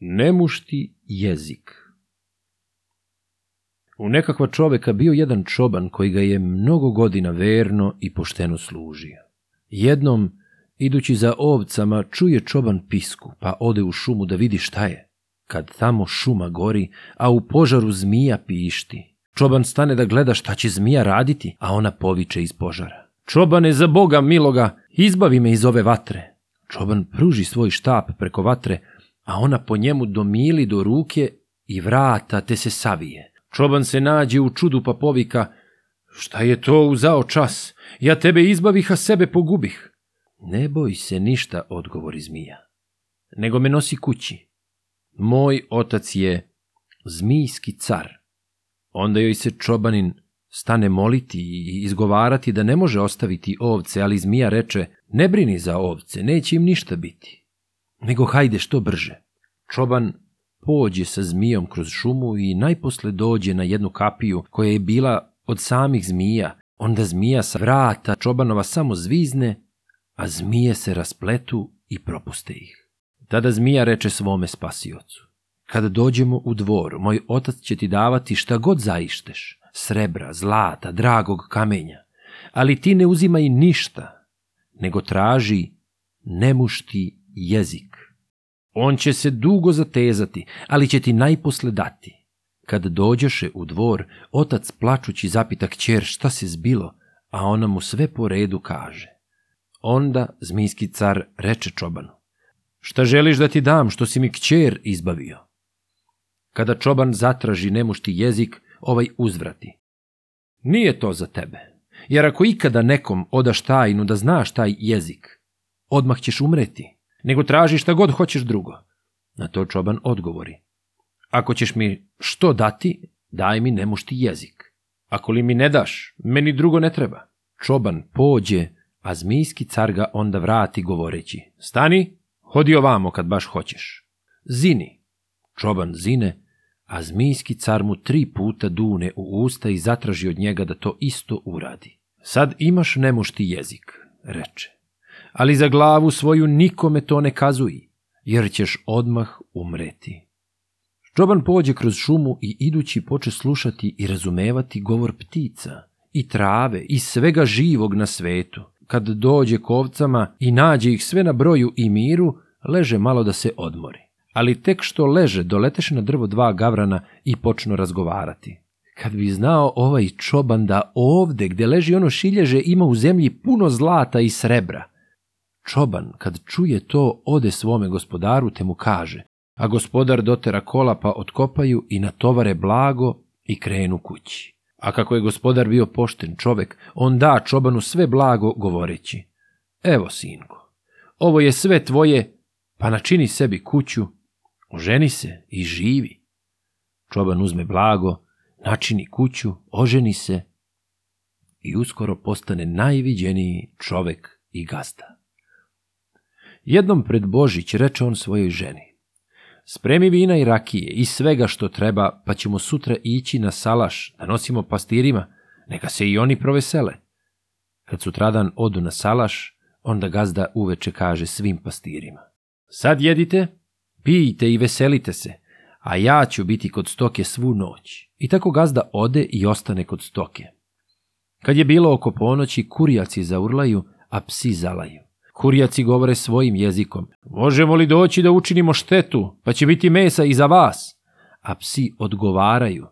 Nemušti jezik U nekakva čoveka bio jedan čoban koji ga je mnogo godina verno i pošteno služio. Jednom, idući za ovcama, čuje čoban pisku, pa ode u šumu da vidi šta je. Kad tamo šuma gori, a u požaru zmija pišti. Čoban stane da gleda šta će zmija raditi, a ona poviče iz požara. Čobane, za Boga miloga, izbavi me iz ove vatre! Čoban pruži svoj štap preko vatre, a ona po njemu domili do ruke i vrata te se savije. Čoban se nađe u čudu pa povika, šta je to uzao čas, ja tebe izbavih, a sebe pogubih. Ne boj se ništa, odgovori zmija, nego me nosi kući. Moj otac je zmijski car. Onda joj se čobanin stane moliti i izgovarati da ne može ostaviti ovce, ali zmija reče, ne brini za ovce, neće im ništa biti nego hajde što brže. Čoban pođe sa zmijom kroz šumu i najposle dođe na jednu kapiju koja je bila od samih zmija. Onda zmija sa vrata čobanova samo zvizne, a zmije se raspletu i propuste ih. Tada zmija reče svome spasiocu. Kada dođemo u dvor, moj otac će ti davati šta god zaišteš, srebra, zlata, dragog kamenja, ali ti ne uzimaj ništa, nego traži nemušti jezik. On će se dugo zatezati, ali će ti najposle dati. Kad dođeše u dvor, otac plačući zapita kćer šta se zbilo, a ona mu sve po redu kaže. Onda zmijski car reče čobanu. Šta želiš da ti dam što si mi kćer izbavio? Kada čoban zatraži nemušti jezik, ovaj uzvrati. Nije to za tebe, jer ako ikada nekom odaš tajnu da znaš taj jezik, odmah ćeš umreti nego traži šta god hoćeš drugo. Na to čoban odgovori. Ako ćeš mi što dati, daj mi nemušti jezik. Ako li mi ne daš, meni drugo ne treba. Čoban pođe, a zmijski car ga onda vrati govoreći. Stani, hodi ovamo kad baš hoćeš. Zini. Čoban zine, a zmijski car mu tri puta dune u usta i zatraži od njega da to isto uradi. Sad imaš nemušti jezik, reče ali za glavu svoju nikome to ne kazuji, jer ćeš odmah umreti. Čoban pođe kroz šumu i idući poče slušati i razumevati govor ptica, i trave, i svega živog na svetu. Kad dođe kovcama i nađe ih sve na broju i miru, leže malo da se odmori. Ali tek što leže, doleteše na drvo dva gavrana i počnu razgovarati. Kad bi znao ovaj čoban da ovde gde leži ono šilježe ima u zemlji puno zlata i srebra – Čoban, kad čuje to, ode svome gospodaru te mu kaže, a gospodar dotera kola pa otkopaju i natovare blago i krenu kući. A kako je gospodar bio pošten čovek, on da Čobanu sve blago govoreći, evo sinko, ovo je sve tvoje, pa načini sebi kuću, oženi se i živi. Čoban uzme blago, načini kuću, oženi se i uskoro postane najviđeniji čovek i gazda. Jednom pred Božić reče on svojoj ženi, spremi vina i rakije i svega što treba, pa ćemo sutra ići na salaš da nosimo pastirima, neka se i oni provesele. Kad sutradan odu na salaš, onda gazda uveče kaže svim pastirima. Sad jedite, pijte i veselite se, a ja ću biti kod stoke svu noć. I tako gazda ode i ostane kod stoke. Kad je bilo oko ponoći, kurjaci zaurlaju, a psi zalaju. Kurjaci govore svojim jezikom. Možemo li doći da učinimo štetu, pa će biti mesa i za vas? A psi odgovaraju.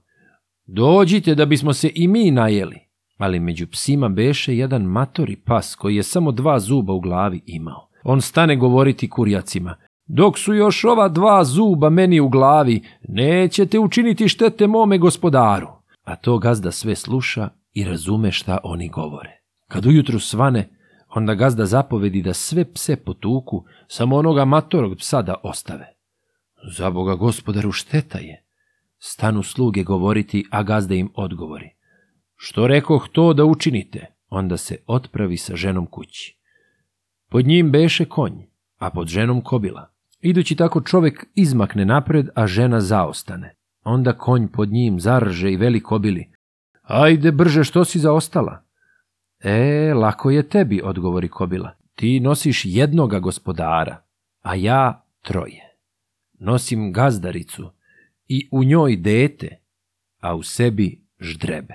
Dođite da bismo se i mi najeli. Ali među psima beše jedan matori pas koji je samo dva zuba u glavi imao. On stane govoriti kurjacima. Dok su još ova dva zuba meni u glavi, nećete učiniti štete mome gospodaru. A to gazda sve sluša i razume šta oni govore. Kad ujutru svane, Onda gazda zapovedi da sve pse potuku, samo onoga matorog psa da ostave. Za boga gospodaru šteta je. Stanu sluge govoriti, a gazda im odgovori. Što rekoh to da učinite? Onda se otpravi sa ženom kući. Pod njim beše konj, a pod ženom kobila. Idući tako čovek izmakne napred, a žena zaostane. Onda konj pod njim zarže i veli kobili. Ajde brže, što si zaostala? E, lako je tebi, odgovori kobila. Ti nosiš jednoga gospodara, a ja troje. Nosim gazdaricu i u njoj dete, a u sebi ždrebe.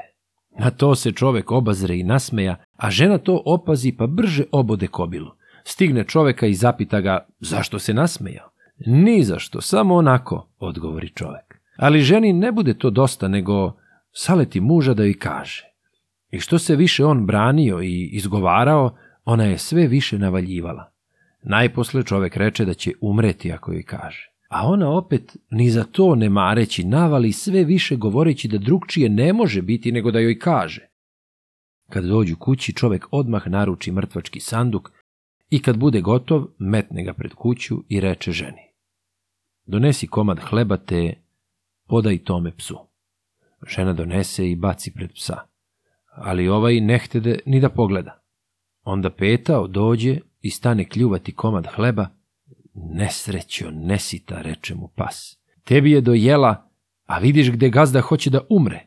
Na to se čovek obazre i nasmeja, a žena to opazi pa brže obode kobilu. Stigne čoveka i zapita ga zašto se nasmejao. Ni zašto, samo onako, odgovori čovek. Ali ženi ne bude to dosta, nego saleti muža da joj kaže. I što se više on branio i izgovarao, ona je sve više navaljivala. Najposle čovek reče da će umreti ako joj kaže. A ona opet, ni za to ne mareći, navali sve više govoreći da drugčije ne može biti nego da joj kaže. Kad dođu kući, čovek odmah naruči mrtvački sanduk i kad bude gotov, metne ga pred kuću i reče ženi. Donesi komad hleba te podaj tome psu. Žena donese i baci pred psa ali ovaj ne htede da ni da pogleda. Onda petao dođe i stane kljuvati komad hleba. Nesrećo, nesita, reče mu pas. Tebi je dojela, a vidiš gde gazda hoće da umre.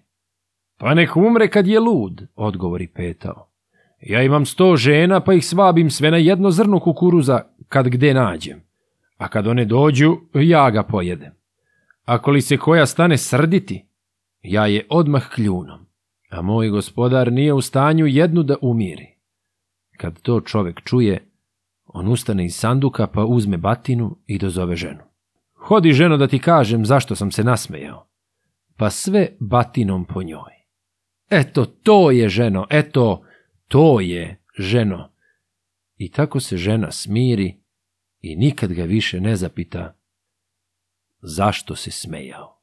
Pa nek umre kad je lud, odgovori petao. Ja imam sto žena, pa ih svabim sve na jedno zrno kukuruza kad gde nađem. A kad one dođu, ja ga pojedem. Ako li se koja stane srditi, ja je odmah kljunom a moj gospodar nije u stanju jednu da umiri. Kad to čovek čuje, on ustane iz sanduka pa uzme batinu i dozove ženu. Hodi ženo da ti kažem zašto sam se nasmejao. Pa sve batinom po njoj. Eto, to je ženo, eto, to je ženo. I tako se žena smiri i nikad ga više ne zapita zašto se smejao.